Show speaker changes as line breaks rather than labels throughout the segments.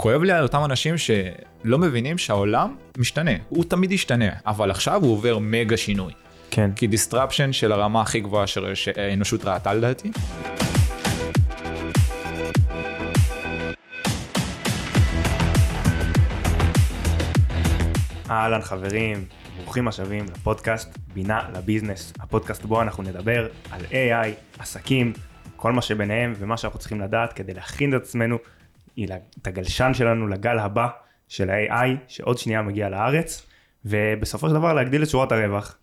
כואב לי על אותם אנשים שלא מבינים שהעולם משתנה, הוא תמיד ישתנה, אבל עכשיו הוא עובר מגה שינוי.
כן.
כי disruption של הרמה הכי גבוהה ש- שהאנושות ראתה לדעתי.
אהלן חברים, ברוכים השבים לפודקאסט בינה לביזנס, הפודקאסט בו אנחנו נדבר על AI, עסקים, כל מה שביניהם ומה שאנחנו צריכים לדעת כדי להכין את עצמנו, את הגלשן שלנו לגל הבא של ה-AI שעוד שנייה מגיע לארץ, ובסופו של דבר להגדיל את שורת הרווח.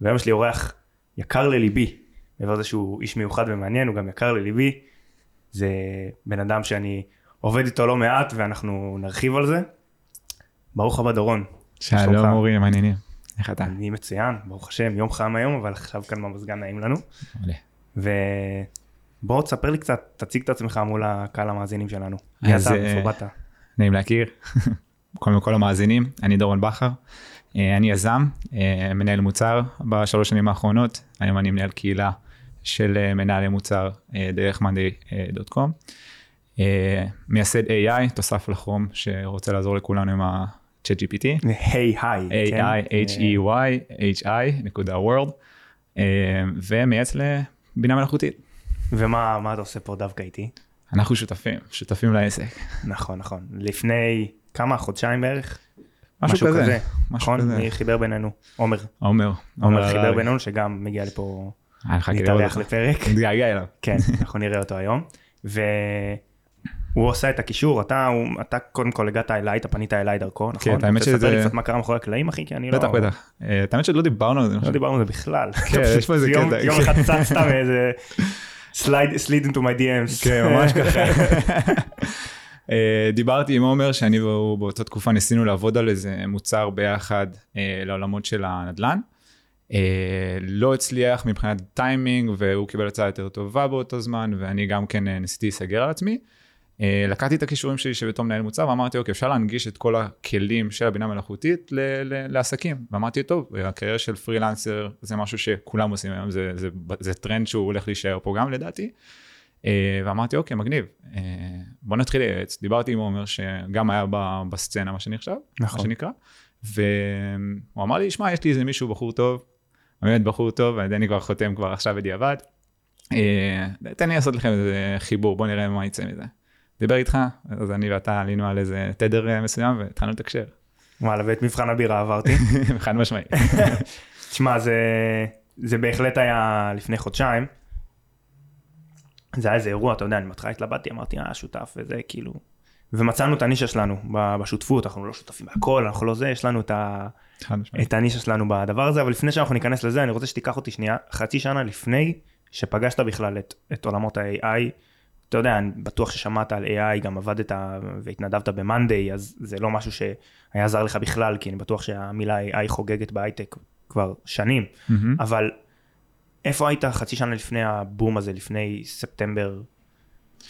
והיום יש לי אורח יקר לליבי, מעבר לזה שהוא איש מיוחד ומעניין, הוא גם יקר לליבי, זה בן אדם שאני עובד איתו לא מעט ואנחנו נרחיב על זה. ברוך הבא דורון.
שלום? אורי, מעניינים. איך אתה?
אני מצוין, ברוך השם, יום חם היום, אבל עכשיו כאן במזגן נעים לנו.
מעולה.
ובוא תספר לי קצת, תציג את עצמך מול הקהל המאזינים שלנו. מי אתה, איפה באת?
נעים להכיר. קודם כל המאזינים, אני דורון בכר. אה, אני יזם, אה, מנהל מוצר בשלוש שנים האחרונות. היום אני מנהל קהילה של אה, מנהלי מוצר דרך monday.com. מייסד AI, תוסף לחום שרוצה לעזור לכולנו עם ה-chat GPT.
היי היי. כן?
AI, H-E-Y, H-I, נקודה world, אה, ומייעץ לבינה מלאכותית.
ומה מה אתה עושה פה דווקא איתי?
אנחנו שותפים, שותפים לעסק.
נכון, נכון. לפני כמה, חודשיים בערך?
משהו כזה, משהו
נכון?
כזה.
מי חיבר בינינו? עומר.
עומר,
עומר חיבר. בינינו שגם מגיע לפה
כאילו
להתארח לפרק.
מתגעגע אליו.
כן, אנחנו נראה אותו היום. והוא עושה את הקישור, אתה, הוא, אתה קודם כל הגעת אליי, אתה פנית אליי דרכו, נכון?
כן, האמת שזה-
לי קצת מה קרה מאחורי הקלעים, אחי? כי אני לא...
בטח, בטח. אה, האמת שלא דיברנו על זה.
לא. דיברנו על זה בכלל.
כן, יש פה איזה קטע,
יום
כן.
אחד צצת מאיזה slide slid into my DMs.
כן, ממש ככה. אה, דיברתי עם עומר שאני והוא באותה תקופה ניסינו לעבוד על איזה מוצר ביחד אה, לעולמות של הנדל"ן. אה, לא הצליח מבחינת טיימינג והוא קיבל הצעה יותר טובה באותו זמן ואני גם כן ניסיתי להיסגר על עצמי. אה, לקחתי את הכישורים שלי שבתור מנהל מוצר ואמרתי אוקיי אפשר להנגיש את כל הכלים של הבינה מלאכותית ל- ל- לעסקים ואמרתי טוב הקריירה של פרילנסר זה משהו שכולם עושים היום זה, זה, זה טרנד שהוא הולך להישאר פה גם לדעתי. אה, ואמרתי אוקיי מגניב אה, בוא נתחיל לייעץ דיברתי עם עומר שגם היה ב- בסצנה מה שנקרא
נכון.
מה שנקרא והוא אמר לי שמע יש לי איזה מישהו בחור טוב באמת בחור טוב אני כבר חותם כבר עכשיו בדיעבד תן לי לעשות לכם איזה חיבור בוא נראה מה יצא מזה. דיבר איתך אז אני ואתה עלינו על איזה תדר אה, מסוים והתחלנו לתקשר
וואלה, ואת מבחן הבירה עברתי.
חד משמעי.
תשמע, זה, זה בהחלט היה לפני חודשיים. זה היה איזה אירוע, אתה יודע, אני בהתחלה התלבטתי, אמרתי, אה, שותף וזה, כאילו. ומצאנו את הנישה שלנו בשותפות, אנחנו לא שותפים בהכל, אנחנו לא זה, יש לנו את, ה. את הנישה שלנו בדבר הזה, אבל לפני שאנחנו ניכנס לזה, אני רוצה שתיקח אותי שנייה, חצי שנה לפני שפגשת בכלל את, את עולמות ה-AI. אתה יודע, אני בטוח ששמעת על AI, גם עבדת והתנדבת ב-Monday, אז זה לא משהו שהיה עזר לך בכלל, כי אני בטוח שהמילה AI חוגגת בהייטק כבר שנים.
מהמם.
אבל איפה היית חצי שנה לפני הבום הזה, לפני ספטמבר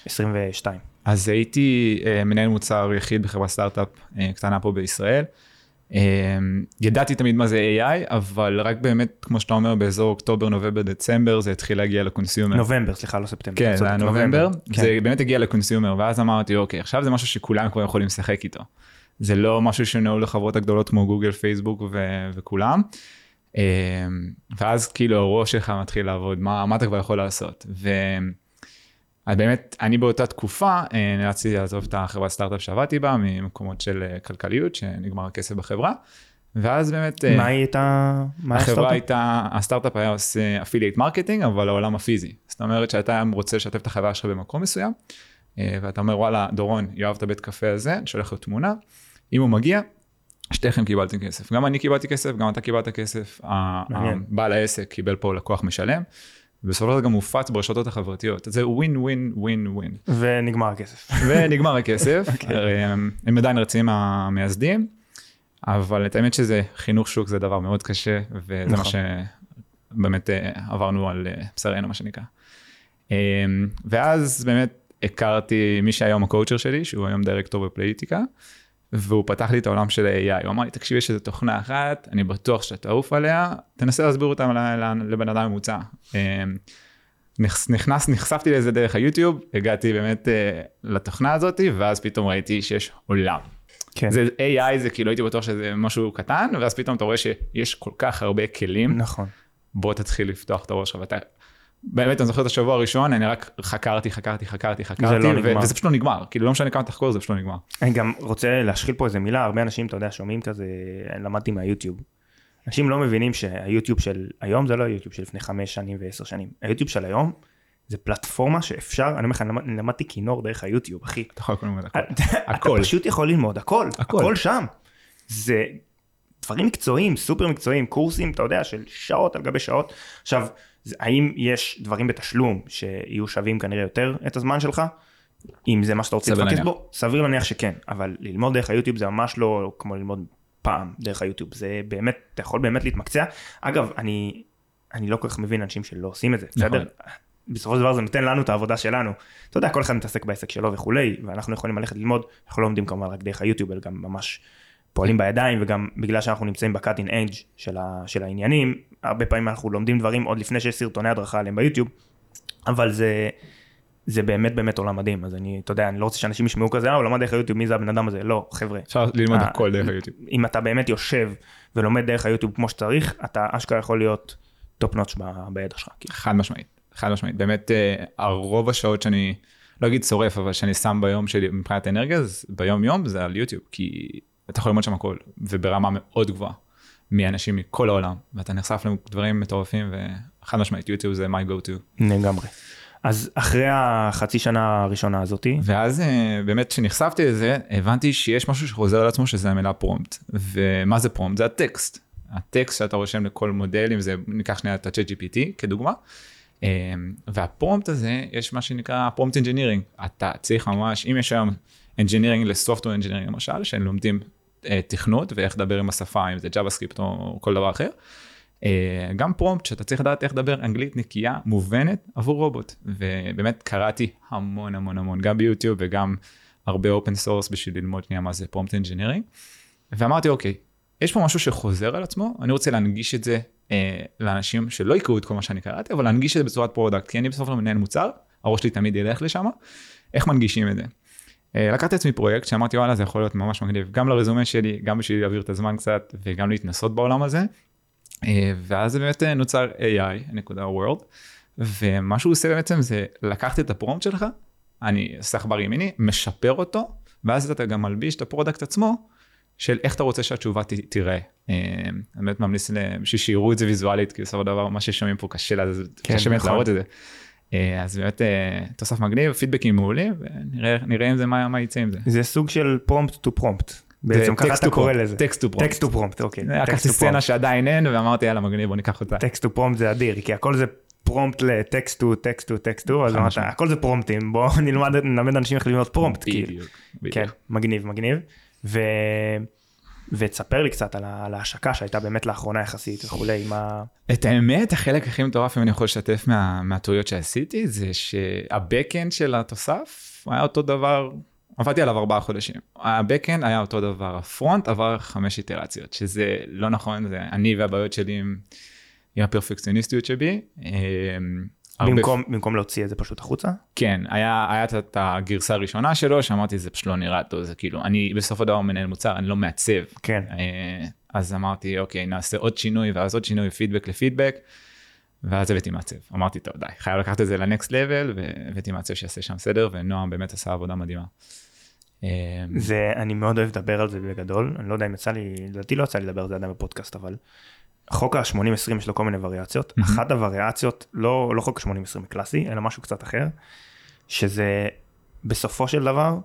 22?
אז הייתי אה, מנהל מוצר יחיד בחברת סטארט-אפ אה, קטנה פה בישראל. אה, ידעתי תמיד מה זה AI, אבל רק באמת, כמו שאתה אומר, באזור אוקטובר, נובמבר, דצמבר, זה התחיל להגיע לקונסיומר.
נובמבר, סליחה, לא ספטמבר.
כן, זה היה נובמבר,
כן.
זה באמת הגיע לקונסיומר, ואז אמרתי, אוקיי, עכשיו זה משהו שכולם כבר יכולים לשחק איתו. זה לא משהו שנהוג לחברות הגדולות כמו גוגל, פייסבוק ו- וכולם. אה, ואז כאילו הראש שלך מתחיל לעבוד, מה, מה אתה כבר יכול לעשות? ו... אז באמת, אני באותה תקופה אה, נאלצתי לעזוב את החברת סטארט-אפ שעבדתי בה, ממקומות של אה, כלכליות, שנגמר הכסף בחברה. ואז באמת, אה,
מה הייתה, מה היה
החברה
הסטארט-אפ?
הייתה, הסטארט-אפ היה עושה affiliate marketing, אבל לעולם הפיזי. זאת אומרת שאתה רוצה לשתף את החברה שלך במקום מסוים, ואתה אומר, וואלה, דורון, יאהב את הבית קפה הזה, אני שולח לו תמונה, אם הוא מגיע, שתיכם קיבלתם כסף. גם אני קיבלתי כסף, גם אתה קיבלת כסף,
מעניין.
בעל העסק קיבל פה לקוח משלם, ובסופו של דבר גם מופץ ברשתות החברתיות. זה ווין ווין ווין ווין.
ונגמר הכסף.
ונגמר הכסף, הרי הם, הם עדיין רצים המייסדים, אבל את האמת שזה חינוך שוק זה דבר מאוד קשה, וזה מה
נכון.
שבאמת אה, עברנו על אה, בשרנו מה שנקרא. אה, ואז באמת הכרתי מי שהיום הקואוצ'ר שלי, שהוא היום דירקטור בפוליטיקה, והוא פתח לי את העולם של ה-AI, הוא אמר לי, תקשיב, יש איזו תוכנה אחת, אני בטוח שאתה תעוף עליה, תנסה להסביר אותה לבן אדם ממוצע. אה, נכנס, נחשפתי לזה דרך היוטיוב, הגעתי באמת uh, לתוכנה הזאת, ואז פתאום ראיתי שיש עולם.
כן.
זה AI, זה כאילו הייתי בטוח שזה משהו קטן, ואז פתאום אתה רואה שיש כל כך הרבה כלים,
נכון.
בוא תתחיל לפתוח את הראש שלך, ואתה... באמת, אני זוכר את השבוע הראשון, אני רק חקרתי, חקרתי, חקרתי, חקרתי,
לא
ו-. וזה פשוט לא נגמר. כאילו, לא משנה כמה תחקור, זה פשוט לא נגמר.
אני גם רוצה להשחיל פה איזה מילה, הרבה אנשים, אתה יודע, שומעים כזה, למדתי מהיוטיוב. אנשים לא מבינים שהיוטיוב של היום זה לא היוטיוב של לפני חמש שנים ועשר שנים. היוטיוב של היום זה פלטפורמה שאפשר, אני אומר לך, אני למד- אני למדתי כינור דרך היוטיוב, אחי.
אתה יכול ללמוד הכל.
אתה
הכל.
פשוט יכול ללמוד הכל,
הכל.
הכל שם. זה דברים מקצועיים, סופר מקצועיים, קורסים, אתה יודע, של שעות על גבי שעות. עכשיו, האם יש דברים בתשלום שיהיו שווים כנראה יותר את הזמן שלך? אם זה מה שאתה רוצה להתרכז
להניח.
בו, סביר להניח שכן, אבל ללמוד דרך היוטיוב זה ממש לא כמו ללמוד פעם דרך היוטיוב, זה באמת, אתה יכול באמת להתמקצע. אגב, אני, אני לא כל כך מבין אנשים שלא עושים את זה,
נכון.
בסדר? בסופו של דבר זה נותן לנו את העבודה שלנו. אתה יודע, כל אחד מתעסק בעסק שלו וכולי, ואנחנו יכולים ללכת ללמוד, אנחנו לא לומדים כמובן רק דרך היוטיוב, אלא גם ממש פועלים בידיים, וגם בגלל שאנחנו נמצאים ב-cutting edge של, ה, של העניינים, הרבה פעמים אנחנו לומדים דברים עוד לפני שיש סרטוני הדרכה עליהם ביוטיוב, אבל זה, זה באמת באמת עולם מדהים, אז אני, אתה יודע, אני לא רוצה שאנשים ישמעו כזה, אה, הוא למד דרך היוטיוב, מי זה הבן אדם הזה? לא, חבר'ה.
אפשר ללמוד
אה,
הכל דרך היוטיוב.
אם אתה באמת יושב ולומד דרך היוטיוב כמו שצריך, אתה אשכרה יכול להיות top notch בידע שלך. כאילו.
חד משמעית, חד משמעית. באמת, אה, הרוב השעות שאני, לא אגיד שורף, אבל שאני שם ביום שלי מבחינת אנרגיה, אז ביום יום זה על יוטיוב, כי אתה יכול ללמוד שם הכל, וברמה מאוד גבוהה, מאנשים מכל העולם, ואתה נחשף לדברים מטורפים, וחד משמעית, יוטיוב זה my go to.
לגמרי. אז אחרי החצי שנה הראשונה הזאתי,
ואז אה, באמת כשנחשפתי לזה, הבנתי שיש משהו שחוזר על עצמו, שזה המילה prompt. ומה זה prompt? זה הטקסט. הטקסט שאתה רושם לכל מודל, אם זה, ניקח שנייה את ה-chat GPT כדוגמה. אה, וה prompt הזה, יש מה שנקרא prompt engineering. אתה צריך ממש, אם יש היום engineering ל software engineering למשל, שהם לומדים תכנות ואיך לדבר עם השפה, אם זה JavaScript או כל דבר אחר. אה, גם prompt שאתה צריך לדעת איך לדבר אנגלית נקייה, מובנת עבור רובוט. ובאמת קראתי המון המון המון, גם ביוטיוב וגם הרבה open source בשביל ללמוד שנייה מה זה prompt engineering. ואמרתי אוקיי, יש פה משהו שחוזר על עצמו, אני רוצה להנגיש את זה אה, לאנשים שלא יקראו את כל מה שאני קראתי, אבל להנגיש את זה בצורת product, כי אני בסוף לא מנהל מוצר, הראש שלי תמיד ילך לשם, איך מנגישים את זה. אה, לקחתי לעצמי פרויקט שאמרתי וואלה זה יכול להיות ממש מגניב, גם לרזומה שלי, גם בשביל להעביר את הזמן קצת, וגם להתנסות בעולם הזה. אה, ואז באמת אה, נוצר AI, נקודה world, ומה שהוא עושה בעצם זה לקחת את ה prompt שלך, אני סחבר ימיני, משפר אותו, ואז אתה גם מלביש את ה product עצמו, של איך אתה רוצה שהתשובה ת, תיראה. אה, אני באמת ממליץ בשביל שיראו את זה ויזואלית, כי בסופו של דבר מה ששומעים פה קשה, לה,
כן,
קשה
נכון.
להראות את זה. אה, אז באמת אה, תוסף מגניב, feedbackים מעולים, ונראה נראה עם זה מה, מה יצא עם זה.
זה סוג של prompt to prompt. בעצם ככה אתה קורא לזה.
text to prompt.
text to prompt, אוקיי.
לקחתי
text to
סצנה
prompt.
שעדיין אין, ואמרתי יאללה מגניב בוא ניקח אותה.
text to prompt זה אדיר, כי הכל זה prompt ל text to text to text to,
אז
אמרת. הכל זה promptים, בוא נלמד נלמד אנשים איך ללמוד prompt. כאילו.
בדיוק.
כן. מגניב, מגניב. ותספר לי קצת על ההשקה שהייתה באמת לאחרונה יחסית וכולי, מה...
את האמת, החלק הכי מטורף, אם אני יכול לשתף מה- מהטעויות שעשיתי, זה שהבקאנד של התוסף היה אותו דבר, עבדתי עליו ארבעה חודשים. הבקאנד היה אותו דבר, הפרונט עבר חמש איטרציות, שזה לא נכון, זה אני והבעיות שלי עם, עם הפרפקציוניסטיות שבי.
במקום, במקום להוציא את זה פשוט החוצה?
כן, היה, היה את- הגרסה הראשונה שלו, שאמרתי, זה פשוט לא נראה טוב, זה כאילו, אני בסופו של דבר מנהל מוצר, אני לא מעצב.
כן.
אה, אז אמרתי, אוקיי, נעשה עוד שינוי, ואז עוד שינוי, פידבק לפידבק, ואז הבאתי מעצב. אמרתי, טוב, די, חייב לקחת את זה לנקסט לבל, והבאתי מעצב שיעשה שם סדר, ונועם באמת עשה עבודה מדהימה.
זה, אני מאוד אוהב לדבר על זה בגדול, אני לא יודע אם יצא לי, לדעתי לא יצא לי לדבר על זה עדיין בפודקאסט, אבל חוק ה-80-20 יש לו כל מיני וריאציות.
מהמם.
אחת הווריאציות, לא, לא חוק ה-80-20 קלאסי, אלא משהו קצת אחר, שזה בסופו של דבר,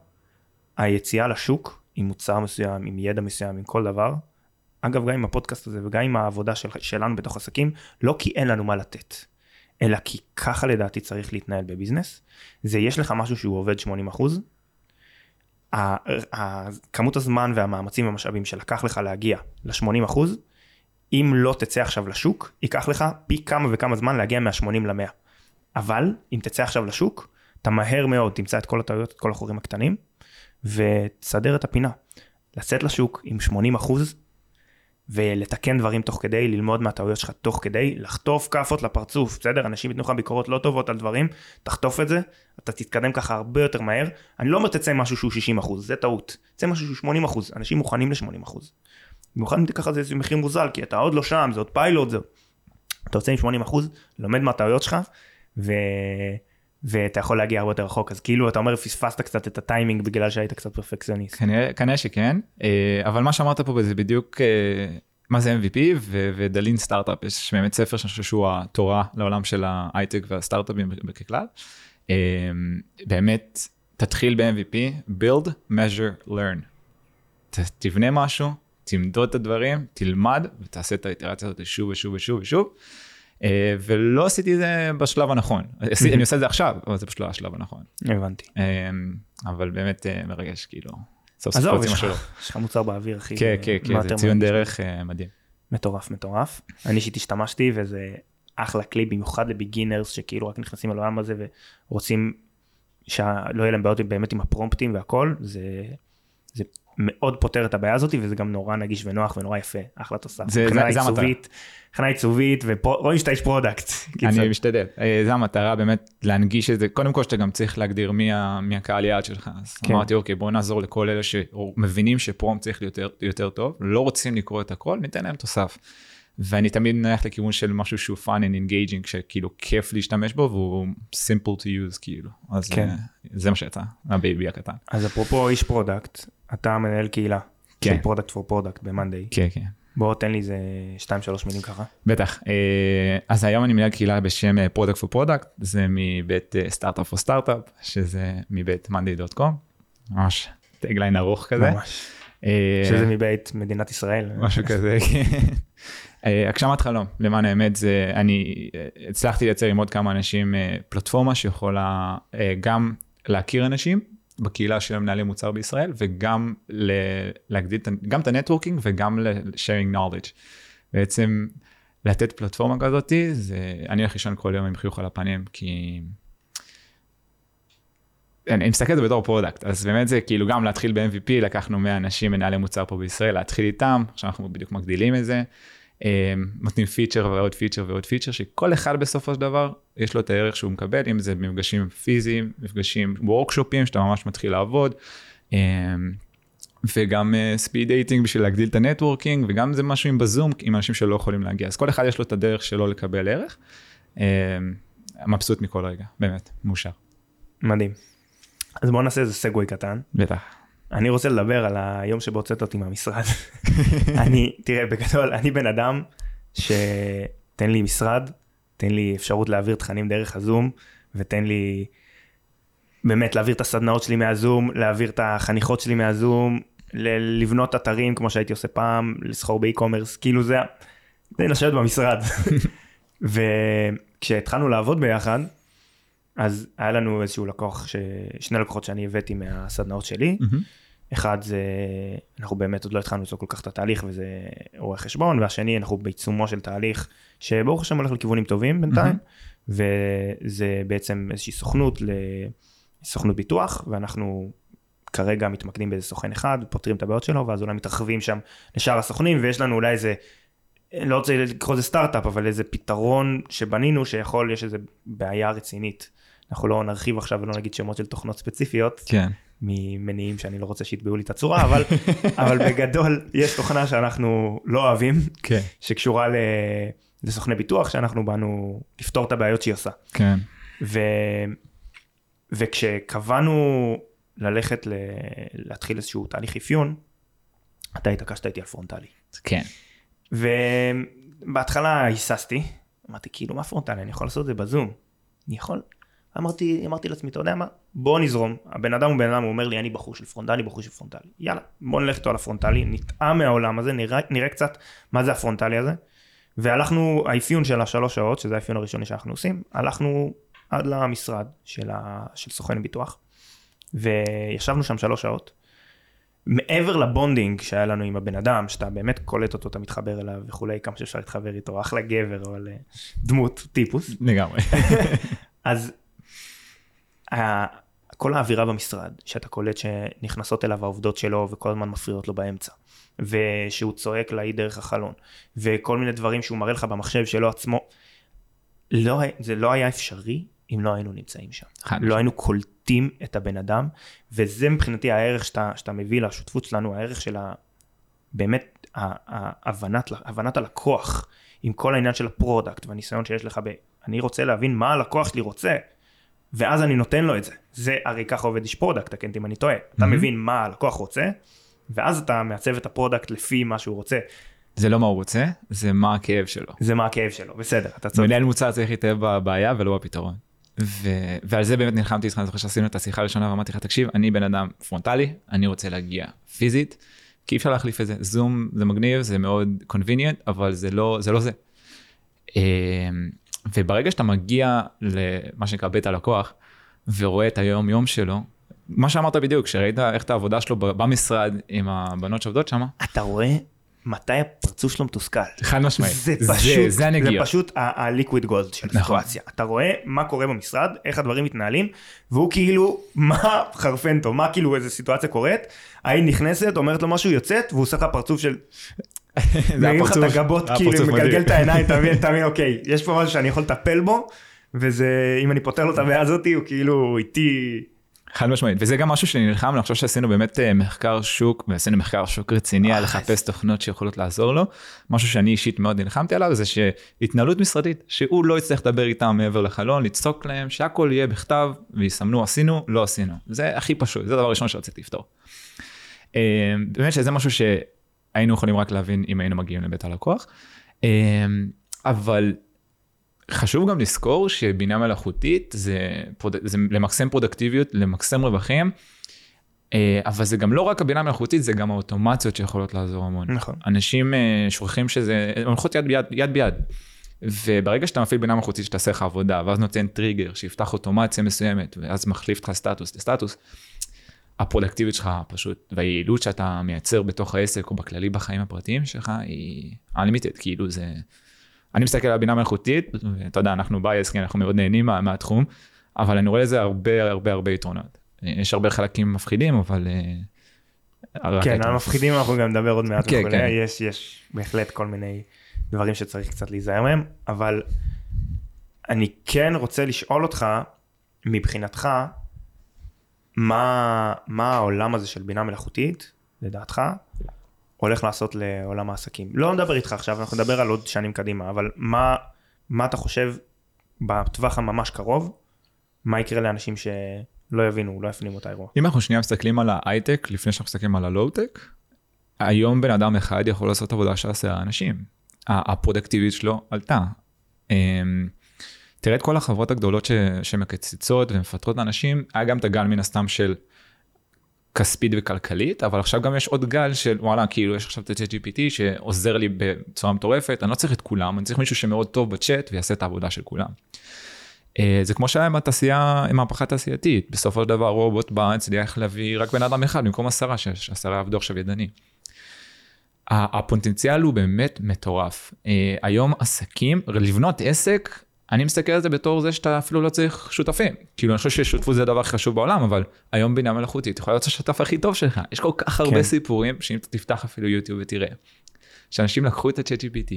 היציאה לשוק עם מוצר מסוים, עם ידע מסוים, עם כל דבר, אגב, גם עם הפודקאסט הזה וגם עם העבודה של, שלנו בתוך עסקים, לא כי אין לנו מה לתת, אלא כי ככה לדעתי צריך להתנהל בביזנס. זה יש לך משהו שהוא עובד 80 אחוז, ה- ה- כמות הזמן והמאמצים והמשאבים שלקח לך להגיע ל-80 אחוז, אם לא תצא עכשיו לשוק, ייקח לך פי כמה וכמה זמן להגיע מה-80 ל-100. אבל אם תצא עכשיו לשוק, אתה מהר מאוד תמצא את כל הטעויות, את כל החורים הקטנים, ותסדר את הפינה. לצאת לשוק עם 80 אחוז, ולתקן דברים תוך כדי, ללמוד מהטעויות שלך תוך כדי, לחטוף כאפות לפרצוף, בסדר? אנשים ייתנו לך ביקורות לא טובות על דברים, תחטוף את זה, אתה תתקדם ככה הרבה יותר מהר. אני לא אומר תצא משהו שהוא 60 אחוז, זה טעות. תצא משהו שהוא 80 אחוז, אנשים מוכנים ל-80 אחוז. במיוחד אם תיקח על זה איזה מחיר מוזל, כי אתה עוד לא שם, זה עוד פיילוט, זה... אתה יוצא עם 80 אחוז, לומד מהטעויות שלך, ו... ואתה יכול להגיע הרבה יותר רחוק אז כאילו אתה אומר פספסת קצת את הטיימינג בגלל שהיית קצת פרפקציוניסט.
כנראה, כנראה שכן אה, אבל מה שאמרת פה זה בדיוק אה, מה זה MVP ודלין סטארט-אפ יש באמת ספר שאני חושב שהוא התורה לעולם של ההייטק והסטארט-אפים בכלל. אה, באמת תתחיל ב-MVP build measure learn. תבנה משהו תמדוד את הדברים תלמד ותעשה את האיטרציה הזאת שוב ושוב ושוב ושוב. אה, ולא עשיתי את זה בשלב הנכון. אני עושה את זה עכשיו, אבל זה פשוט לא השלב הנכון.
הבנתי.
אה, אבל באמת אה, מרגש, כאילו,
סוף סוף רוצים משהו. יש לך מוצר באוויר, אחי.
כן, כן, כן, זה ציון דרך מדהים.
מטורף, מטורף. אני אישית השתמשתי וזה אחלה כלי, במיוחד לביגינרס שכאילו רק נכנסים לעולם הזה ורוצים שלא יהיה להם בעיות באמת עם הפרומפטים והכל, זה, זה מאוד פותר את הבעיה הזאת וזה גם נורא נגיש ונוח ונורא יפה אחלה תוסף.
זה, זה, זה המטרה.
מבחינה עיצובית ורואים שאתה איש product.
אני משתדל אה, זה המטרה באמת להנגיש את זה קודם כל שאתה גם צריך להגדיר מי, ה, מי הקהל יעד שלך אז כן. אמרתי אוקיי בוא נעזור לכל אלה שמבינים ש prompt צריך להיות יותר, יותר טוב לא רוצים לקרוא את הכל ניתן להם תוסף. ואני תמיד נלך לכיוון של משהו שהוא fun and engaging שכאילו כיף להשתמש בו והוא simple to use כאילו אז כן. אה, זה מה שיצא הבייבי הקטן.
אז אפרופו איש product אתה מנהל קהילה כן. של Product for Product במאנדיי.
כן כן.
בוא תן לי איזה 2-3 מילים ככה.
בטח אה, אז היום אני מנהל קהילה בשם Product for Product זה מבית Startup for Startup שזה מבית מאנדיי.קום ממש tagline ארוך כזה. ממש.
שזה מבית מדינת ישראל.
משהו כזה כן. אה, הגשמת חלום למען האמת זה אני אה, הצלחתי לייצר עם עוד כמה אנשים אה, פלטפורמה שיכולה גם להכיר אנשים בקהילה של מנהלי מוצר בישראל וגם להגדיל גם את ה networking וגם ל-sharing knowledge. בעצם לתת פלטפורמה כזאת זה אני הולך לישון כל יום עם חיוך על הפנים כי. אני מסתכל על זה בתור product אז באמת זה כאילו גם להתחיל ב-MVP לקחנו 100 אנשים מנהלי מוצר פה בישראל להתחיל איתם עכשיו אנחנו בדיוק מגדילים את זה. נותנים פיצ'ר ועוד פיצ'ר ועוד פיצ'ר שכל אחד בסופו של דבר יש לו את הערך שהוא מקבל אם זה מפגשים פיזיים מפגשים workshop־ים שאתה ממש מתחיל לעבוד. וגם speed uh, dating בשביל להגדיל את ה networking וגם זה משהו עם בזום עם אנשים שלא יכולים להגיע אז כל אחד יש לו את הדרך שלו לקבל ערך. Uh, מבסוט מכל רגע באמת מאושר.
מדהים. אז בוא נעשה איזה segue קטן.
בטח.
אני רוצה לדבר על היום שבו הוצאת אותי מהמשרד. אני, תראה, בגדול, אני בן אדם שתן לי משרד, תן לי אפשרות להעביר תכנים דרך הזום, ותן לי באמת להעביר את הסדנאות שלי מהזום, להעביר את החניכות שלי מהזום, לבנות אתרים כמו שהייתי עושה פעם, לסחור באי-קומרס, כאילו זה, זה לשבת במשרד. וכשהתחלנו לעבוד ביחד, אז היה לנו איזשהו לקוח, ש... שני לקוחות שאני הבאתי מהסדנאות שלי. Mm-hmm. אחד זה, אנחנו באמת עוד לא התחלנו לעשות כל כך את התהליך וזה רואה חשבון, והשני אנחנו בעיצומו של תהליך שברוך השם הולך לכיוונים טובים בינתיים, mm-hmm. וזה בעצם איזושהי סוכנות לסוכנות ביטוח, ואנחנו כרגע מתמקדים באיזה סוכן אחד, פותרים את הבעיות שלו, ואז אולי מתרחבים שם לשאר הסוכנים, ויש לנו אולי איזה, לא רוצה לקרוא לזה סטארט-אפ, אבל איזה פתרון שבנינו שיכול, יש איזה בעיה רצינית. אנחנו לא נרחיב עכשיו ולא נגיד שמות של תוכנות ספציפיות.
כן.
ממניעים שאני לא רוצה שיתבעו לי את הצורה, אבל, אבל בגדול יש תוכנה שאנחנו לא אוהבים,
כן.
שקשורה ל... לסוכני ביטוח, שאנחנו באנו לפתור את הבעיות שהיא עושה.
כן.
ו... וכשקבענו ללכת ל... להתחיל איזשהו תהליך אפיון, אתה התעקשת איתי על פרונטלי.
כן.
ובהתחלה היססתי, אמרתי כאילו מה פרונטלי, אני יכול לעשות את זה בזום. אני יכול, אמרתי, אמרתי לעצמי, אתה יודע מה, בוא נזרום. הבן אדם הוא בן אדם, הוא אומר לי, אני בחור של פרונטלי, בחור של פרונטלי. יאללה, בוא נלך איתו על הפרונטלי, נטעם מהעולם הזה, נראה, נראה קצת מה זה הפרונטלי הזה. והלכנו, האפיון של השלוש שעות, שזה האפיון הראשוני שאנחנו עושים, הלכנו עד למשרד של, ה, של סוכן ביטוח, וישבנו שם שלוש שעות. מעבר ל bonding שהיה לנו עם הבן אדם, שאתה באמת קולט אותו, אתה מתחבר אליו וכולי, כמה שאפשר להתחבר איתו, אחלה גבר, אבל דמות, טיפוס.
לגמרי.
אז כל האווירה במשרד, שאתה קולט שנכנסות אליו העובדות שלו וכל הזמן מפריעות לו באמצע, ושהוא צועק עליי דרך החלון, וכל מיני דברים שהוא מראה לך במחשב שלו עצמו, לא, זה לא היה אפשרי אם לא היינו נמצאים שם. לא היינו קולטים את הבן אדם, וזה מבחינתי הערך שאתה, שאתה מביא לשותפות שלנו, הערך של ה... באמת ההבנת, הבנת הלקוח, עם כל העניין של ה product והניסיון שיש לך ב... אני רוצה להבין מה הלקוח שלי רוצה, ואז אני נותן לו את זה. זה הרי ככה עובד איש product, תקן אם אני טועה. Mm-hmm. אתה מבין מה הלקוח רוצה, ואז אתה מעצב את ה product לפי מה שהוא רוצה.
זה לא מה הוא רוצה, זה מה הכאב שלו.
זה מה הכאב שלו, בסדר, אתה צודק.
מנהל מוצר צריך להתאהב בבעיה ולא בפתרון. ו... ועל זה באמת נלחמתי איתך, אני זוכר שעשינו את השיחה הראשונה ואמרתי לך, תקשיב, אני בן אדם פרונטלי, אני רוצה להגיע פיזית, כי אי אפשר להחליף את זה. זום זה מגניב, זה מאוד convenient, אבל זה לא זה. לא זה. וברגע שאתה מגיע למה שנקרא בית הלקוח, ורואה את היום יום שלו, מה שאמרת בדיוק, שראית איך את העבודה שלו במשרד עם הבנות שעובדות שם.
אתה רואה מתי הפרצוף שלו מתוסכל.
חד משמעית.
זה פשוט, זה, זה, זה פשוט הליקוויד גולד של נכון. הסיטואציה. אתה רואה מה קורה במשרד, איך הדברים מתנהלים, והוא כאילו, מה חרפנטו, מה כאילו איזה סיטואציה קורית, ההיא נכנסת, אומרת לו משהו, יוצאת, והוא עושה לך פרצוף של... זה הפרצוף, לך את הגבות, כאילו, מגלגל את העיניים, תבין, תבין, אוקיי, יש פה משהו שאני יכול לטפל בו, וזה, אם אני פותר לו את הבעיה הזאתי, הוא כאילו איתי...
חד משמעית, וזה גם משהו שנלחם, אני חושב שעשינו באמת אה, מחקר שוק, ועשינו מחקר שוק רציני על לחפש תוכנות שיכולות לעזור לו. משהו שאני אישית מאוד נלחמתי עליו, זה שהתנהלות משרדית, שהוא לא יצטרך לדבר איתם מעבר לחלון, לצעוק להם, שהכל יהיה בכתב, ויסמנו עשינו, לא עשינו. זה הכי פשוט, זה הדבר הראשון שרציתי לפתור. אה, באמת שזה משהו שהיינו יכולים רק להבין אם היינו מגיעים לבית הלקוח. אה, אבל חשוב גם לזכור שבינה מלאכותית זה, prod... זה למקסם productivity־ות, למקסם רווחים, אה, אבל זה גם לא רק הבינה המלאכותית, זה גם האוטומציות שיכולות לעזור המון.
נכון.
אנשים אה, שוכחים שזה, הן הולכות יד ביד, יד ביד. וברגע שאתה מפעיל בינה מלאכותית שתעשה לך עבודה, ואז נותן טריגר שיפתח אוטומציה מסוימת, ואז מחליף לך סטטוס לסטטוס, הפרודקטיביות שלך פשוט, והיעילות שאתה מייצר בתוך העסק או בכללי בחיים הפרטיים שלך היא unlimited, כאילו זה... אני מסתכל על בינה מלאכותית, ואתה יודע, אנחנו בייס, כי אנחנו מאוד נהנים מה, מהתחום, אבל אני רואה לזה הרבה הרבה הרבה יתרונות. יש הרבה חלקים מפחידים, אבל...
אה, כן, על מפחידים אנחנו גם נדבר עוד מעט כן, כן. יש, יש בהחלט כל מיני דברים שצריך קצת להיזהר מהם, אבל אני כן רוצה לשאול אותך, מבחינתך, מה, מה העולם הזה של בינה מלאכותית, לדעתך, הולך לעשות לעולם העסקים. לא נדבר איתך עכשיו, אנחנו נדבר על עוד שנים קדימה, אבל מה, מה אתה חושב בטווח הממש קרוב, מה יקרה לאנשים שלא יבינו, לא יפנימו את האירוע?
אם אנחנו שנייה מסתכלים על ההייטק, לפני שאנחנו מסתכלים על הלואו-טק, היום בן אדם אחד יכול לעשות עבודה של עשרה אנשים. הפרודקטיביות שלו עלתה. תראה את כל החברות הגדולות ש, שמקצצות ומפטרות אנשים, היה גם את הגל מן הסתם של כספית וכלכלית, אבל עכשיו גם יש עוד גל של וואלה, כאילו יש עכשיו את ה-GPT שעוזר לי בצורה מטורפת, אני לא צריך את כולם, אני צריך מישהו שמאוד טוב בצ'אט ויעשה את העבודה של כולם. אה, זה כמו שהיה עם התעשייה, עם מהפכה תעשייתית, בסופו של דבר רובוט בא, הצליח להביא רק בן אדם אחד במקום עשרה, שעשרה עבדו עכשיו ידני. הפוטנציאל הוא באמת מטורף. אה, היום עסקים, לבנות עסק אני מסתכל על זה בתור זה שאתה אפילו לא צריך שותפים. כאילו אני חושב ששותפות זה הדבר הכי חשוב בעולם, אבל היום בינה מלאכותית יכולה להיות השותף הכי טוב שלך. יש כל כך הרבה כן. סיפורים שאם אתה תפתח אפילו יוטיוב ותראה, שאנשים לקחו את ה-chat GPT,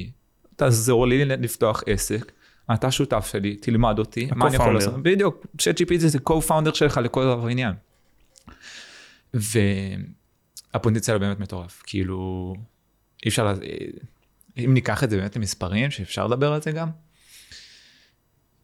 תעזור לי לפתוח עסק, אתה שותף שלי, תלמד אותי, מה אני יכול לעשות? בדיוק, chat GPT זה co-founder שלך לכל דבר עניין. והפוטנציאל באמת מטורף, כאילו אי אפשר, אם ניקח את זה באמת למספרים, שאפשר לדבר על זה גם,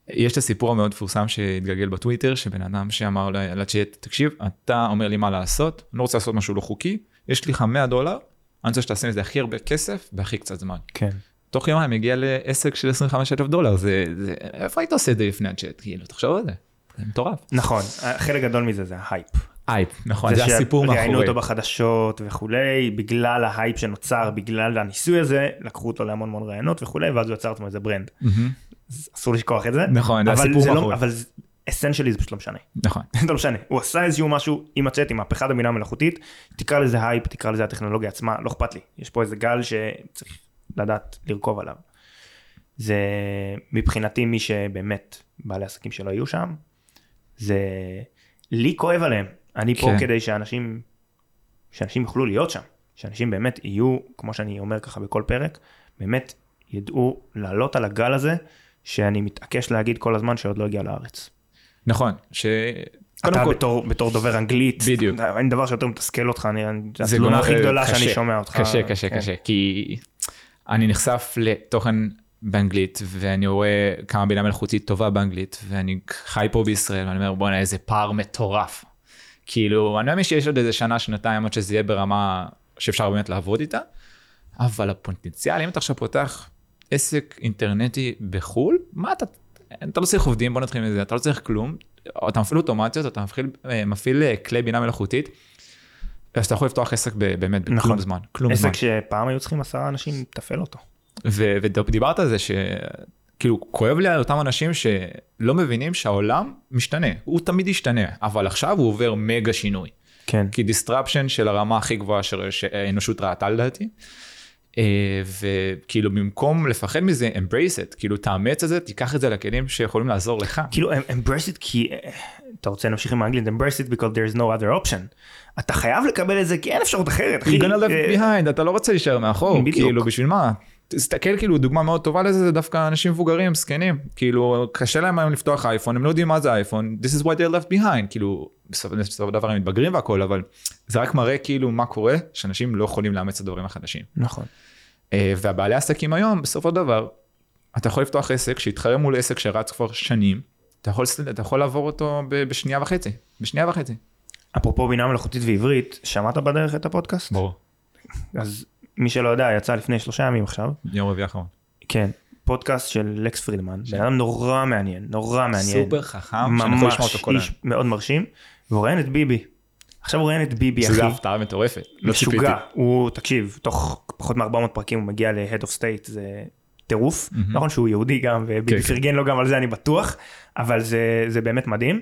יש את הסיפור המאוד מפורסם שהתגלגל בטוויטר, שבן אדם שאמר לצ'אט, תקשיב, אתה אומר לי מה לעשות, אני לא רוצה לעשות משהו לא חוקי, יש לי לך 100 דולר, אני רוצה שתעשה מזה הכי הרבה כסף והכי קצת זמן.
כן.
תוך יומיים מגיע לעסק של 25 אלף דולר, זה, זה, איפה היית עושה את זה לפני הצ'אט? כאילו, תחשוב על זה, זה מטורף.
נכון, חלק גדול מזה זה ההייפ.
הייפ, נכון, זה, זה הסיפור מאחורי.
ראיינו אותו בחדשות וכולי, בגלל ההייפ שנוצר, בגלל הניסוי הזה, לקחו אותו להמון המון ראיונות וכולי, ואז הוא יצר עצמו איזה brand. Mm-hmm. אסור לשכוח את זה.
נכון, זה הסיפור
לא- מאחורי. אבל essentially זה פשוט לא משנה.
נכון.
זה לא משנה. הוא עשה איזשהו משהו עם הצ'אט, עם מהפכת הבינה המלאכותית, תקרא לזה הייפ, תקרא לזה הטכנולוגיה עצמה, לא אכפת לי. יש פה איזה גל שצריך לדעת לרכוב עליו. זה מבחינתי מי שבאמת בעלי עסקים שלא יהיו שם, זה לי כואב עליהם. אני פה
כן.
כדי שאנשים, שאנשים יוכלו להיות שם. שאנשים באמת יהיו, כמו שאני אומר ככה בכל פרק, באמת ידעו לעלות על הגל הזה, שאני מתעקש להגיד כל הזמן שעוד לא הגיע לארץ.
נכון, ש...
אתה
כל,
בתור, בתור דובר אנגלית,
בדיוק.
אין דבר שיותר מתסכל אותך, אני,
זה
התלונה הכי גדולה
קשה,
שאני שומע אותך.
קשה, קשה,
כן.
קשה, כי אני נחשף לתוכן באנגלית, ואני רואה כמה בינה מלאכותית טובה באנגלית, ואני חי פה בישראל, ואני אומר, בואנה, איזה פער מטורף. כאילו, אני מאמין שיש עוד איזה שנה, שנתיים, עד שזה יהיה ברמה שאפשר באמת לעבוד איתה, אבל הפוטנציאל, אם אתה עכשיו פותח עסק אינטרנטי בחו"ל, מה אתה, אתה לא צריך עובדים, בוא נתחיל מזה, אתה לא צריך כלום, אתה מפעיל אוטומציות, אתה מפעיל, אה, מפעיל אה, כלי בינה מלאכותית, אז אתה יכול לפתוח עסק ב- באמת בכלום
נכון.
זמן, כלום זמן.
עסק שפעם היו צריכים עשרה אנשים לתפעל אותו.
ו- ודיברת על זה שכאילו כואב לי על אותם אנשים שלא מבינים שהעולם משתנה, הוא תמיד ישתנה, אבל עכשיו הוא עובר מגה שינוי.
כן.
כי disruption של הרמה הכי גבוהה ש- שהאנושות ראתה לדעתי. אה, וכאילו במקום לפחד מזה, embrace it, כאילו תאמץ את זה, תיקח את זה לכלים שיכולים לעזור לך.
כאילו embrace it כי אה, אתה רוצה להמשיך עם האנגלית embrace it because there is no other option. אתה חייב לקבל את זה כי אין אפשרות אחרת. אחי.
You're gonna
אה,
left behind, אתה לא רוצה להישאר מאחור. כאילו בשביל מה? תסתכל כאילו דוגמה מאוד טובה לזה זה דווקא אנשים מבוגרים זקנים כאילו קשה להם היום לפתוח אייפון הם לא יודעים מה זה אייפון this is why they're left behind כאילו בסופו של דבר הם מתבגרים והכל אבל זה רק מראה כאילו מה קורה שאנשים לא יכולים לאמץ את הדברים החדשים.
נכון.
אה, והבעלי עסקים היום בסופו של דבר אתה יכול לפתוח עסק שיתחרה מול עסק שרץ כבר שנים אתה יכול אתה יכול לעבור אותו בשנייה וחצי בשנייה וחצי.
אפרופו בינה מלאכותית ועברית שמעת בדרך את הפודקאסט?
ברור.
אז מי שלא יודע יצא לפני שלושה ימים עכשיו.
יום רביעי האחרון.
כן. פודקאסט של לקס פרידמן. בן אדם נורא מעניין נורא מעניין.
סופר חכם שאני יכול לשמוע אותו כל
איש מאוד מרשים. והוא ראיין את ביבי. עכשיו הוא ראיין את ביבי אחי.
שזה הפתעה מטורפת. לא ציפיתי.
משוגע, הוא, תקשיב, תוך פחות מ-400 פרקים הוא מגיע ל-Head of State, זה טירוף. נכון שהוא יהודי גם, וביבי
כן.
פרגן לו גם על זה, אני בטוח, אבל זה, זה באמת מדהים.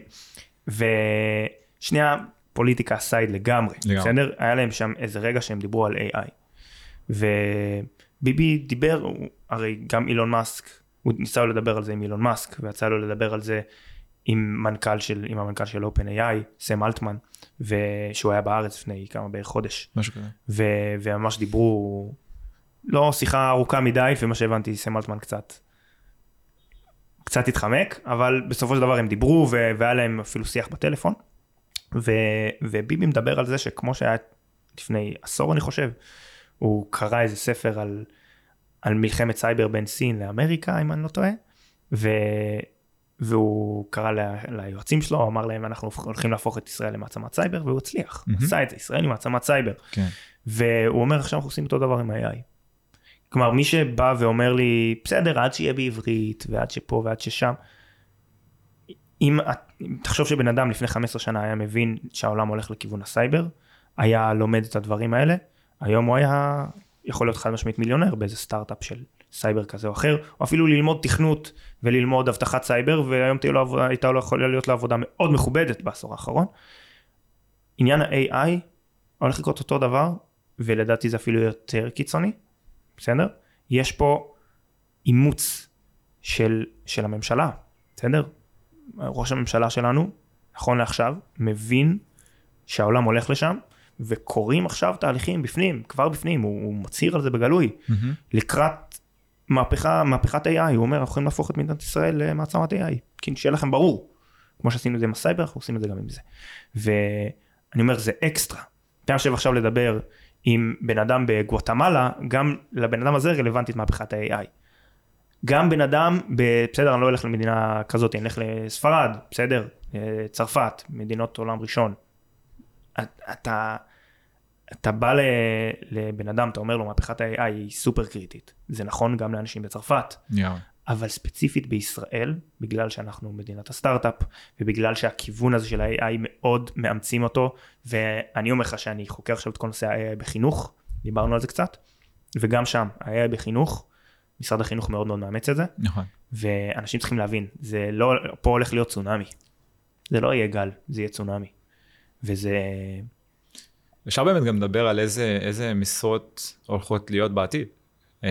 ושנייה, פוליטיקה סייד לגמרי,
לגמרי.
בסדר? היה להם שם איזה רגע שהם דיברו על AI. וביבי דיבר, הוא, הרי גם אילון מאסק, הוא ניסה לדבר על זה עם אילון מאסק, ויצא לו לדבר על זה עם מנכ"ל של, עם המנכ"ל של OpenAI, סם אלטמן, ושהוא היה בארץ לפני כמה בערך חודש.
משהו כזה.
ו- וממש דיברו, לא שיחה ארוכה מדי, ומה שהבנתי, סם אלטמן קצת, קצת התחמק, אבל בסופו של דבר הם דיברו, ו- והיה להם אפילו שיח בטלפון. ו- וביבי מדבר על זה שכמו שהיה לפני עשור, אני חושב, הוא קרא איזה ספר על, על מלחמת סייבר בין סין לאמריקה, אם אני לא טועה, ו... והוא קרא ל- ליועצים שלו, אמר להם, אנחנו הולכים להפוך את ישראל למעצמת סייבר, והוא הצליח,
מהמם.
עשה את זה, ישראל היא מעצמת סייבר.
כן.
והוא אומר עכשיו אנחנו עושים אותו דבר עם ה-AI. כלומר מי שבא ואומר לי בסדר עד שיהיה בעברית ועד שפה ועד ששם. אם את- אם תחשוב שבן אדם לפני 15 שנה היה מבין שהעולם הולך לכיוון הסייבר, היה לומד את הדברים האלה, היום הוא היה יכול להיות חד משמעית מיליונר באיזה סטארט-אפ של סייבר כזה או אחר, או אפילו ללמוד תכנות וללמוד אבטחת סייבר, והיום תהיה לו הייתה לו יכולה להיות לו עבודה מאוד מכובדת בעשור האחרון. עניין ה-AI הולך לקרות אותו דבר, ולדעתי זה אפילו יותר קיצוני, בסדר? יש פה אימוץ של, של הממשלה, בסדר? ראש הממשלה שלנו, נכון לעכשיו, מבין שהעולם הולך לשם, וקורים עכשיו תהליכים בפנים, כבר בפנים, הוא, הוא מצהיר על זה בגלוי,
מהמם.
לקראת מהפכה, מהפכת AI, הוא אומר, אנחנו יכולים להפוך את מדינת ישראל למעצמת AI, כי שיהיה לכם ברור, כמו שעשינו את זה עם הסייבר, אנחנו עושים את זה גם עם זה. ואני אומר, זה אקסטרה. אתה יושב עכשיו לדבר עם בן אדם בגואטמלה, גם לבן אדם הזה רלוונטית מהפכת ה-AI. גם בן אדם, ב- בסדר, אני לא אלך למדינה כזאת, אני אלך לספרד, בסדר, אה, צרפת, מדינות עולם ראשון. את- אתה, אתה בא לבן אדם, אתה אומר לו, מהפכת ה-AI היא סופר קריטית. זה נכון גם לאנשים בצרפת,
יאו.
אבל ספציפית בישראל, בגלל שאנחנו מדינת הסטארט-אפ, ובגלל שהכיוון הזה של ה-AI מאוד מאמצים אותו, ואני אומר לך שאני חוקר עכשיו את כל נושא ה-AI בחינוך, דיברנו על זה קצת, וגם שם, ה-AI בחינוך, משרד החינוך מאוד מאוד מאמץ את זה,
נכון.
ואנשים צריכים להבין, זה לא, פה הולך להיות צונאמי. זה לא יהיה גל, זה יהיה צונאמי. וזה,
אפשר באמת גם לדבר על איזה, איזה משרות הולכות להיות בעתיד. אה,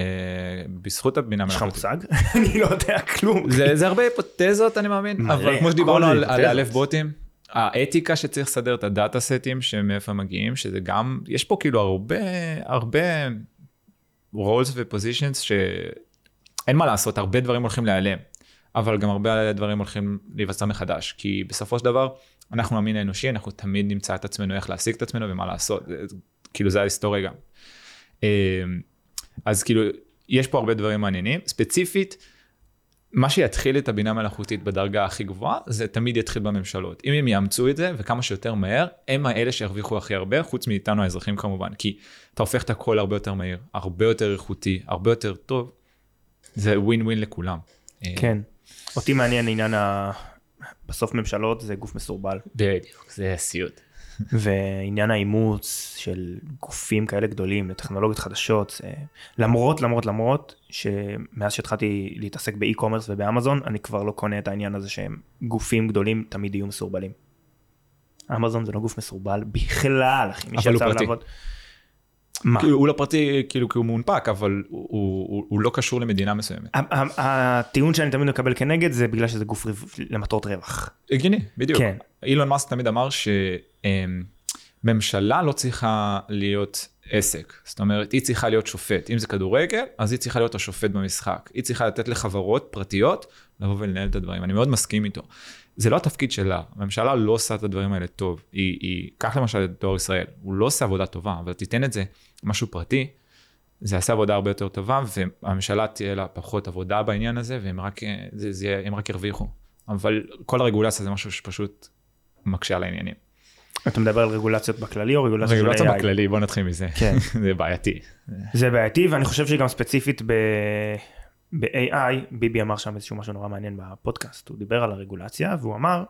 בזכות הבינה
יש לך
מלאכותית.
מושג? אני לא יודע כלום.
זה, זה הרבה היפותזות אני מאמין,
מלא,
אבל כמו שדיברנו על, על. אלף בוטים, האתיקה שצריך לסדר את הדאטה סטים שמאיפה מגיעים, שזה גם, יש פה כאילו הרבה, הרבה roles ו-positions שאין מה לעשות, הרבה דברים הולכים להיעלם, אבל גם הרבה דברים הולכים להיווצר מחדש, כי בסופו של דבר, אנחנו המין האנושי, אנחנו תמיד נמצא את עצמנו איך להשיג את עצמנו ומה לעשות, כאילו זה ההיסטוריה גם. אה, אז כאילו, יש פה הרבה דברים מעניינים, ספציפית, מה שיתחיל את הבינה מלאכותית בדרגה הכי גבוהה, זה תמיד יתחיל בממשלות. אם הם יאמצו את זה, וכמה שיותר מהר, הם האלה שירוויחו הכי הרבה, חוץ מאיתנו האזרחים כמובן. כי אתה הופך את הכל הרבה יותר מהיר, הרבה יותר איכותי, הרבה יותר טוב, זה ווין ווין לכולם.
כן. אותי מעניין עניין. בסוף ממשלות זה גוף מסורבל.
בדיוק, זה סיוט.
ועניין האימוץ של גופים כאלה גדולים לטכנולוגיות חדשות, זה... למרות, למרות, למרות, שמאז שהתחלתי להתעסק באי-קומרס ובאמזון, אני כבר לא קונה את העניין הזה שהם גופים גדולים תמיד יהיו מסורבלים. אמזון זה לא גוף מסורבל בכלל, אחי. מי
אבל הוא
שיצא
פרטי.
לעבוד- מה?
כאילו, הוא לא פרטי, כאילו, כי הוא מונפק, אבל הוא, הוא, הוא, הוא לא קשור למדינה מסוימת.
הטיעון שאני תמיד מקבל כנגד זה בגלל שזה גוף רו- למטרות רווח.
הגיוני, בדיוק.
כן.
אילון מאסק תמיד אמר שממשלה לא צריכה להיות עסק. זאת אומרת, היא צריכה להיות שופט. אם זה כדורגל, אז היא צריכה להיות השופט במשחק. היא צריכה לתת לחברות פרטיות לבוא ולנהל את הדברים. אני מאוד מסכים איתו. זה לא התפקיד שלה, הממשלה לא עושה את הדברים האלה טוב. היא, היא, קח למשל את דואר ישראל, הוא לא עושה עבודה טובה, אבל תיתן את זה משהו פרטי, זה יעשה עבודה הרבה יותר טובה, והממשלה תהיה לה פחות עבודה בעניין הזה, והם רק, זה, זה, הם רק ירוויחו. אבל כל הרגולציה זה משהו שפשוט מקשה על העניינים.
אתה מדבר על רגולציות בכללי או רגולציות של
רגולציה
AI?
בכללי, בוא נתחיל מזה.
כן.
זה בעייתי.
זה בעייתי ואני חושב שגם ספציפית ב... ב-AI, ביבי אמר שם איזשהו משהו נורא מעניין בפודקאסט, הוא דיבר על הרגולציה והוא אמר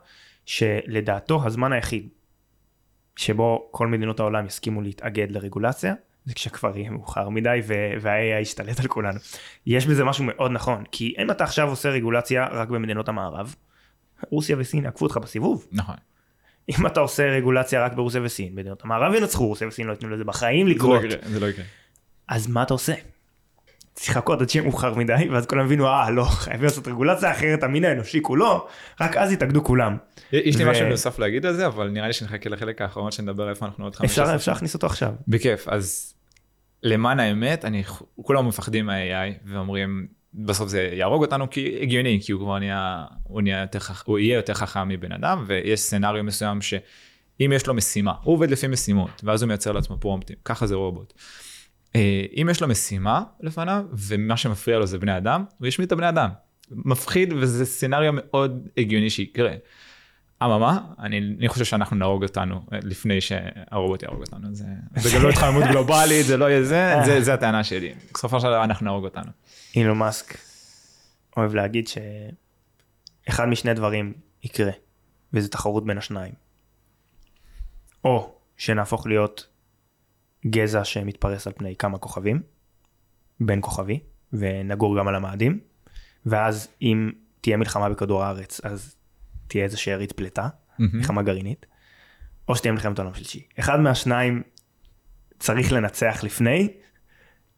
שלדעתו הזמן היחיד שבו כל מדינות העולם יסכימו להתאגד לרגולציה זה כשכבר יהיה מאוחר מדי וה-AI ישתלט על כולנו. יש בזה משהו מאוד נכון, כי אם אתה עכשיו עושה רגולציה רק במדינות המערב, רוסיה וסין יעקפו אותך בסיבוב.
נכון.
אם אתה עושה רגולציה רק ברוסיה וסין, מדינות המערב ינצחו, רוסיה וסין לא ייתנו לזה בחיים
לא
לקרות.
זה לא יקרה.
אז מה אתה עושה? צריך לחכות עד שיהיה מאוחר מדי ואז כולם הבינו אה לא חייבים לעשות רגולציה אחרת המין האנושי כולו רק אז יתאגדו כולם.
יש לי משהו נוסף להגיד על זה, אבל נראה לי שנחכה לחלק האחרון שנדבר איפה אנחנו עוד 15.
אפשר אפשר להכניס אותו עכשיו.
בכיף, אז למען האמת, אני, כולם מפחדים מה-AI ואומרים, בסוף זה יהרוג אותנו כי הגיוני, כי הוא כבר נהיה, הוא, נהיה יותר, חכ- הוא יהיה יותר חכם מבן אדם, ויש סצנריו מסוים שאם יש לו משימה, הוא עובד לפי משימות, ואז הוא מייצר לעצמו פרומפטים, ככה זה רובוט. אה, אם יש לו משימה לפניו, ומה שמפריע לו זה בני אדם, הוא ישמיד את הבני אדם. מפחיד, וזה סצנריו מאוד הגיוני שיקרה. אממה, אני, אני חושב שאנחנו נהרוג אותנו אה, לפני שהרובוט יהרוג אותנו. זה, זה גם לא התחממות גלובלית, זה לא יהיה זה, זה, זה הטענה שלי. בסופו של דבר אנחנו נהרוג אותנו.
אילון מאסק אוהב להגיד שאחד משני דברים יקרה וזה תחרות בין השניים. או שנהפוך להיות גזע שמתפרס על פני כמה כוכבים, בין כוכבי, ונגור גם על המאדים, ואז אם תהיה מלחמה בכדור הארץ אז תהיה איזה שארית פליטה, מלחמה גרעינית, או שתהיה מלחמת העולם שלישי. אחד מהשניים צריך לנצח לפני,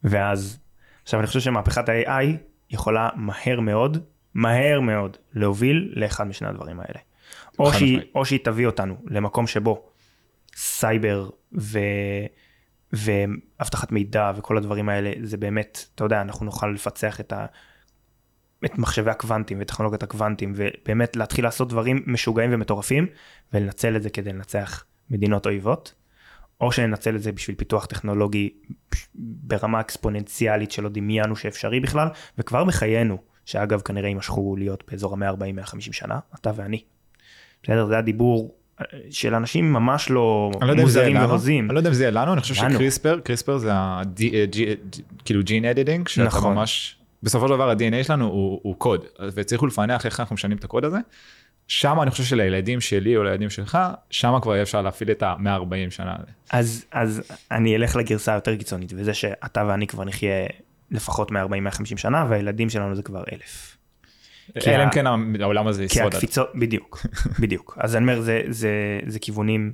ואז, עכשיו אני חושב שמהפכת ה-AI יכולה מהר מאוד, מהר מאוד, להוביל לאחד משני הדברים האלה. או שהיא. או שהיא תביא אותנו למקום שבו סייבר ו... ואבטחת מידע וכל הדברים האלה זה באמת אתה יודע אנחנו נוכל לפצח את, ה... את מחשבי הקוונטים וטכנולוגיית הקוונטים ובאמת להתחיל לעשות דברים משוגעים ומטורפים ולנצל את זה כדי לנצח מדינות אויבות או שננצל את זה בשביל פיתוח טכנולוגי ברמה אקספוננציאלית שלא דמיינו שאפשרי בכלל וכבר בחיינו שאגב כנראה יימשכו להיות באזור ה-140-150 שנה אתה ואני. בסדר זה הדיבור של אנשים ממש לא
לא
מוזרים והוזים.
אני לא יודע אם זה יהיה לנו, אני חושב. שקריספר, קריספר זה אה, G- כאילו ג'ין אדיטינג, שאתה
נכון.
ממש, בסופו של דבר ה-DNA שלנו הוא הוא קוד, והצליחו לפענח איך אנחנו משנים את הקוד הזה. שם אני חושב שלילדים שלי או לילדים שלך, שם כבר אפשר להפעיל את ה-140 שנה.
אז אז אני אלך לגרסה היותר קיצונית וזה שאתה ואני כבר נחיה לפחות 140-150 שנה והילדים שלנו זה כבר אלף. כי
אלא אם כן העולם הזה
כי
ישרוד. עד.
הקפיצות בדיוק בדיוק אז אני אומר זה זה זה כיוונים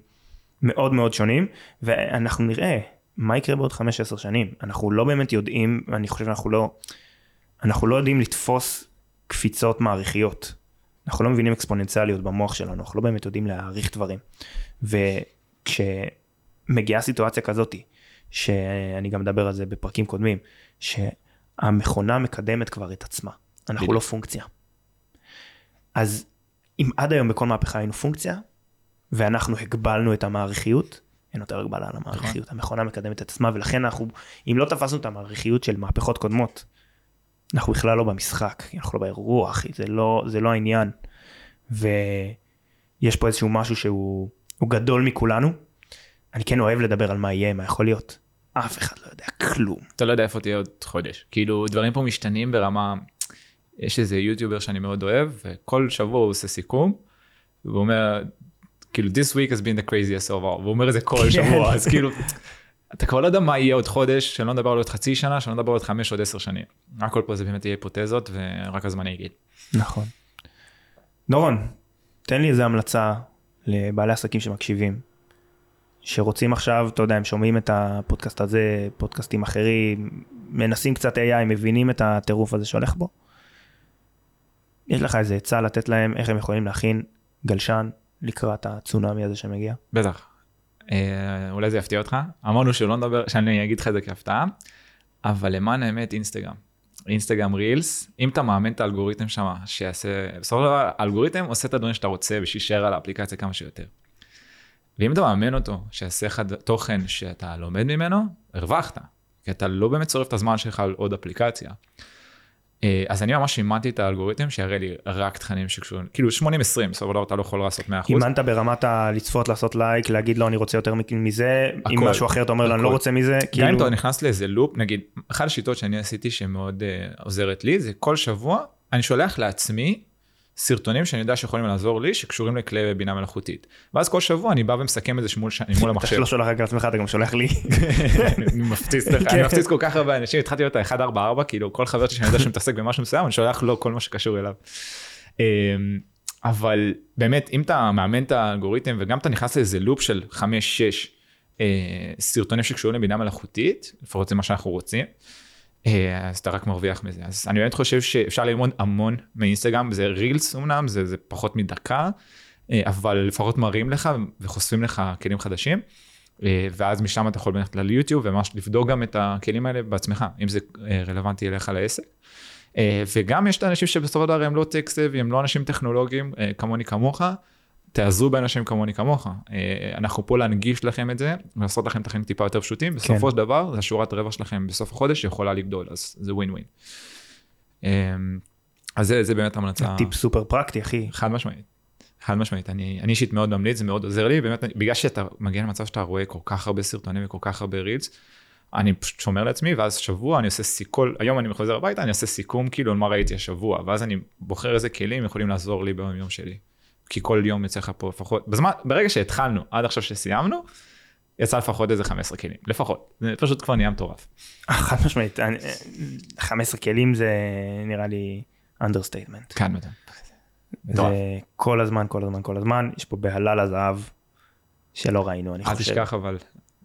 מאוד מאוד שונים ואנחנו נראה מה יקרה בעוד 5-10 שנים אנחנו לא באמת יודעים אני חושב שאנחנו לא אנחנו לא יודעים לתפוס קפיצות מעריכיות אנחנו לא מבינים אקספוננציאליות במוח שלנו, אנחנו לא באמת יודעים להעריך דברים. וכשמגיעה סיטואציה כזאתי, שאני גם מדבר על זה בפרקים קודמים, שהמכונה מקדמת כבר את עצמה, אנחנו
בדיוק.
לא פונקציה. אז אם עד היום בכל מהפכה היינו פונקציה, ואנחנו הגבלנו את המעריכיות, אין יותר הגבלה על המעריכיות,
נכון.
המכונה מקדמת את עצמה, ולכן אנחנו, אם לא תפסנו את המעריכיות של מהפכות קודמות, אנחנו בכלל לא במשחק, אנחנו לא באירוע, אחי, זה לא, זה לא העניין. ויש פה איזשהו משהו שהוא הוא גדול מכולנו. אני כן אוהב לדבר על מה יהיה, מה יכול להיות. אף אחד לא יודע כלום.
אתה לא יודע איפה תהיה עוד חודש. כאילו, דברים פה משתנים ברמה... יש איזה יוטיובר שאני מאוד אוהב, וכל שבוע הוא עושה סיכום, והוא אומר, כאילו, this week has been the craziest of all, והוא אומר את זה כל שבוע, אז כאילו, אתה כבר לא יודע מה יהיה עוד חודש, שלא נדבר על עוד חצי שנה, שלא נדבר על עוד חמש, עוד עשר שנים. הכל פה זה באמת יהיה היפותזות, ורק הזמן יגיד.
נכון. דורון, תן לי איזה המלצה לבעלי עסקים שמקשיבים, שרוצים עכשיו, אתה יודע, הם שומעים את הפודקאסט הזה, פודקאסטים אחרים, מנסים קצת AI, מבינים את הטירוף הזה שהולך בו. יש לך איזה עצה לתת להם איך הם יכולים להכין גלשן לקראת הצונאמי הזה שמגיע?
בטח. אה, אולי זה יפתיע אותך. אמרנו שלא נדבר, שאני אגיד לך את זה כהפתעה, אבל למען האמת אינסטגרם. אינסטגרם רילס, אם אתה מאמן את האלגוריתם שם, שיעשה, בסופו של דבר האלגוריתם עושה את הדברים שאתה רוצה בשביל שישאר על האפליקציה כמה שיותר. ואם אתה מאמן אותו, שיעשה לך תוכן שאתה לומד ממנו, הרווחת. כי אתה לא באמת צורף את הזמן שלך על עוד אפליקציה. אה, אז אני ממש אימנתי את האלגוריתם שיראה לי רק תכנים שקשורים, כאילו 80-20, בסופו של דבר אתה לא יכול לעשות 100%.
אימנת ברמת הלצפות, לעשות לייק, להגיד לו אני רוצה יותר מזה, אם
הכל,
משהו אחר אתה אומר לו אני לא. רוצה מזה,
גם אם
כאילו,
אתה נכנס לאיזה לופ, נגיד, אחת השיטות שאני עשיתי שמאוד uh, עוזרת לי, זה כל שבוע אני שולח לעצמי סרטונים שאני יודע שיכולים לעזור לי, שקשורים לכלי בינה מלאכותית. ואז כל שבוע אני בא ומסכם את זה שמול, מול
אתה
המחשב.
לא שולח רק לעצמך, אתה גם שולח לי.
אני מפציץ לך, אני מפציץ כל כך הרבה אנשים, התחלתי להיות ה-144, כאילו כל חבר שאני יודע שמתעסק במשהו מסוים, אני שולח לו כל מה שקשור אליו. אמ, אבל באמת, אם אתה מאמן את האלגוריתם וגם אתה נכנס לאיזה לופ של 5-6 סרטונים שקשורים לבינה מלאכותית, לפחות זה מה שאנחנו רוצים, אה, אז אתה רק מרוויח מזה. אז אני באמת חושב שאפשר ללמוד המון מאינסטגרם, זה רילס אמנם, זה, זה פחות מדקה, אה, אבל לפחות מראים לך וחושפים לך כלים חדשים. אה, ואז משם אתה יכול ללכת ליוטיוב וממש לבדוק גם את הכלים האלה בעצמך, אם זה אה, רלוונטי אליך לעסק. אה, וגם יש את האנשים שבסופו של דבר הם לא טקסטיב, הם לא אנשים טכנולוגיים אה, כמוני כמוך, תעזרו באנשים כמוני כמוך. אה, אנחנו פה להנגיש לכם את זה, ולעשות לכם את החיים טיפה יותר פשוטים, בסופו של דבר זה השורת רווח שלכם בסוף החודש שיכולה לגדול, אז זה ווין ווין. אה, אז זה, זה באמת המלצה.
טיפ סופר פרקטי אחי.
חד משמעית. חד משמעית, אני, אני אישית מאוד ממליץ, זה מאוד עוזר לי, באמת, בגלל שאתה מגיע למצב שאתה רואה כל כך הרבה סרטונים וכל כך הרבה רילס, אני פשוט שומר לעצמי, ואז שבוע אני עושה סיכול, היום אני חוזר הביתה, אני עושה סיכום כאילו על מה ראיתי השבוע, ואז אני בוחר איזה כלים יכולים לעזור לי ביום יום שלי. כי כל יום יוצא לך פה לפחות, בזמן, ברגע שהתחלנו, עד עכשיו שסיימנו, יצא לפחות איזה 15 כלים, לפחות, זה פשוט כבר נהיה מטורף.
חד משמעית, אני- 15 כלים זה נראה לי understatement.
כאן מדהים. מטורף.
זה כל הזמן, כל הזמן, כל הזמן, יש פה בהלה לזהב שלא ראינו, אני
לא
חושב.
תשכח אבל,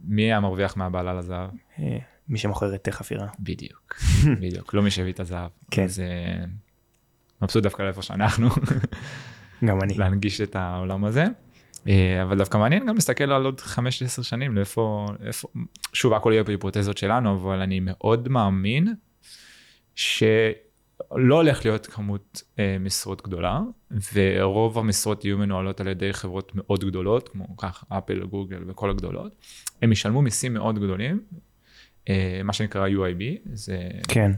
מי היה מרוויח מהבהלה לזהב?
אה, מי שמוכר אתי חפירה.
בדיוק, בדיוק, לא מי שהביא את הזהב.
כן.
אז אה, מבסוט דווקא לאיפה שאנחנו,
גם אני.
להנגיש את העולם הזה. אה, אבל דווקא מעניין גם להסתכל על עוד 5-10 שנים לאיפה, איפה, שוב הכל יהיה בהיפותזות שלנו, אבל אני מאוד מאמין שלא הולך להיות כמות אה, משרות גדולה, ורוב המשרות יהיו מנוהלות על ידי חברות מאוד גדולות, כמו כך אפל, גוגל וכל הגדולות. הם ישלמו מיסים מאוד גדולים, אה, מה שנקרא UIB, זה
כן.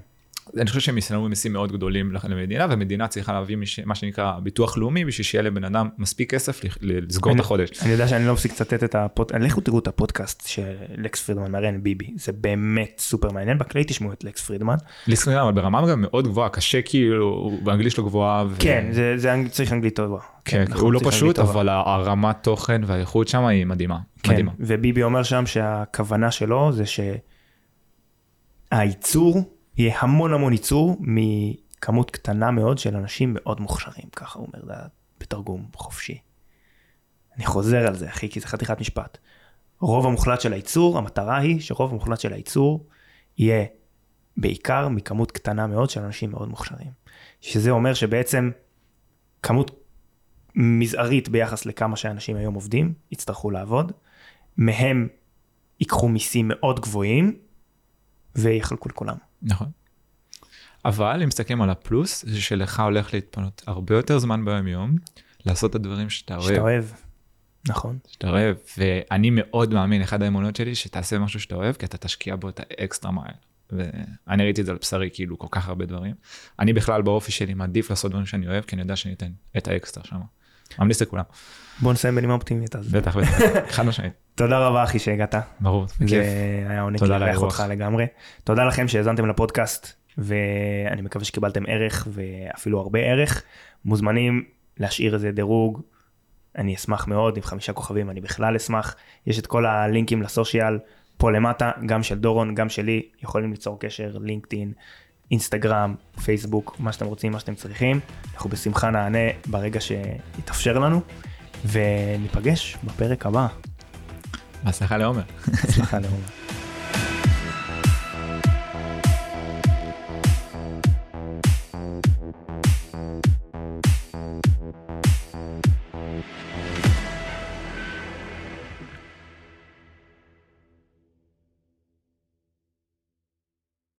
אני חושב שהם ישלמו מיסים מאוד גדולים למדינה, ומדינה צריכה להביא מש- מה שנקרא ביטוח לאומי בשביל שיהיה לבן אדם מספיק כסף לסגור את החודש.
אני יודע שאני לא מפסיק לצטט את הפודקאסט, לכו תראו את הפודקאסט של לקס פרידמן מראיין ביבי, זה באמת סופר מעניין, בכלי תשמעו את לקס פרידמן.
ליסקרין אבל ברמה גם מאוד גבוהה, קשה כאילו, באנגלית שלו גבוהה. ו-
כן, זה- זה צריך אנגלית טובה.
כן,
נכון,
הוא לא
צריך
פשוט. אבל הרמת תוכן והאיכות שם היא מדהימה.
כן,
מדהימה.
וביבי אומר שם שהכוונה שלו זה שהייצור יהיה המון המון ייצור מכמות קטנה מאוד של אנשים מאוד מוכשרים, ככה הוא אומר, בתרגום חופשי. אני חוזר על זה אחי, כי זה חתיכת משפט. רוב המוחלט של הייצור, המטרה היא שרוב המוחלט של הייצור יהיה בעיקר מכמות קטנה מאוד של אנשים מאוד מוכשרים. שזה אומר שבעצם כמות מזערית ביחס לכמה שאנשים היום עובדים, יצטרכו לעבוד, מהם ייקחו מיסים מאוד גבוהים ויחלקו לכולם.
נכון. אבל אם מסתכלים על הפלוס, זה שלך הולך להתפנות הרבה יותר זמן ביום יום, לעשות את הדברים שאתה אוהב.
שאתה אוהב. נכון.
שאתה אוהב, ואני מאוד מאמין, אחד האמונות שלי, שתעשה משהו שאתה אוהב, כי אתה תשקיע בו את האקסטרה מייל. ואני ראיתי את זה על בשרי, כאילו, כל כך הרבה דברים. אני בכלל באופי שלי מעדיף לעשות דברים שאני אוהב, כי אני יודע שאני אתן את האקסטרה שם. ממליץ לכולם.
בוא נסיים בנימה אופטימית אז.
בטח, בטח, חד משמעית.
תודה רבה אחי שהגעת.
ברור.
זה היה עונג לארח. אותך לגמרי. תודה לכם שהאזנתם לפודקאסט, ואני מקווה שקיבלתם ערך ואפילו הרבה ערך. מוזמנים להשאיר איזה דירוג, אני אשמח מאוד, עם חמישה כוכבים אני בכלל אשמח. יש את כל הלינקים לסושיאל פה למטה, גם של דורון, גם שלי, יכולים ליצור קשר, לינקדאין, אינסטגרם, פייסבוק, מה שאתם רוצים, מה שאתם צריכים. אנחנו בשמחה נענה ברגע שיתאפשר לנו, וניפגש בפרק הבא.
בהצלחה לעומר.
הצלחה לעומר.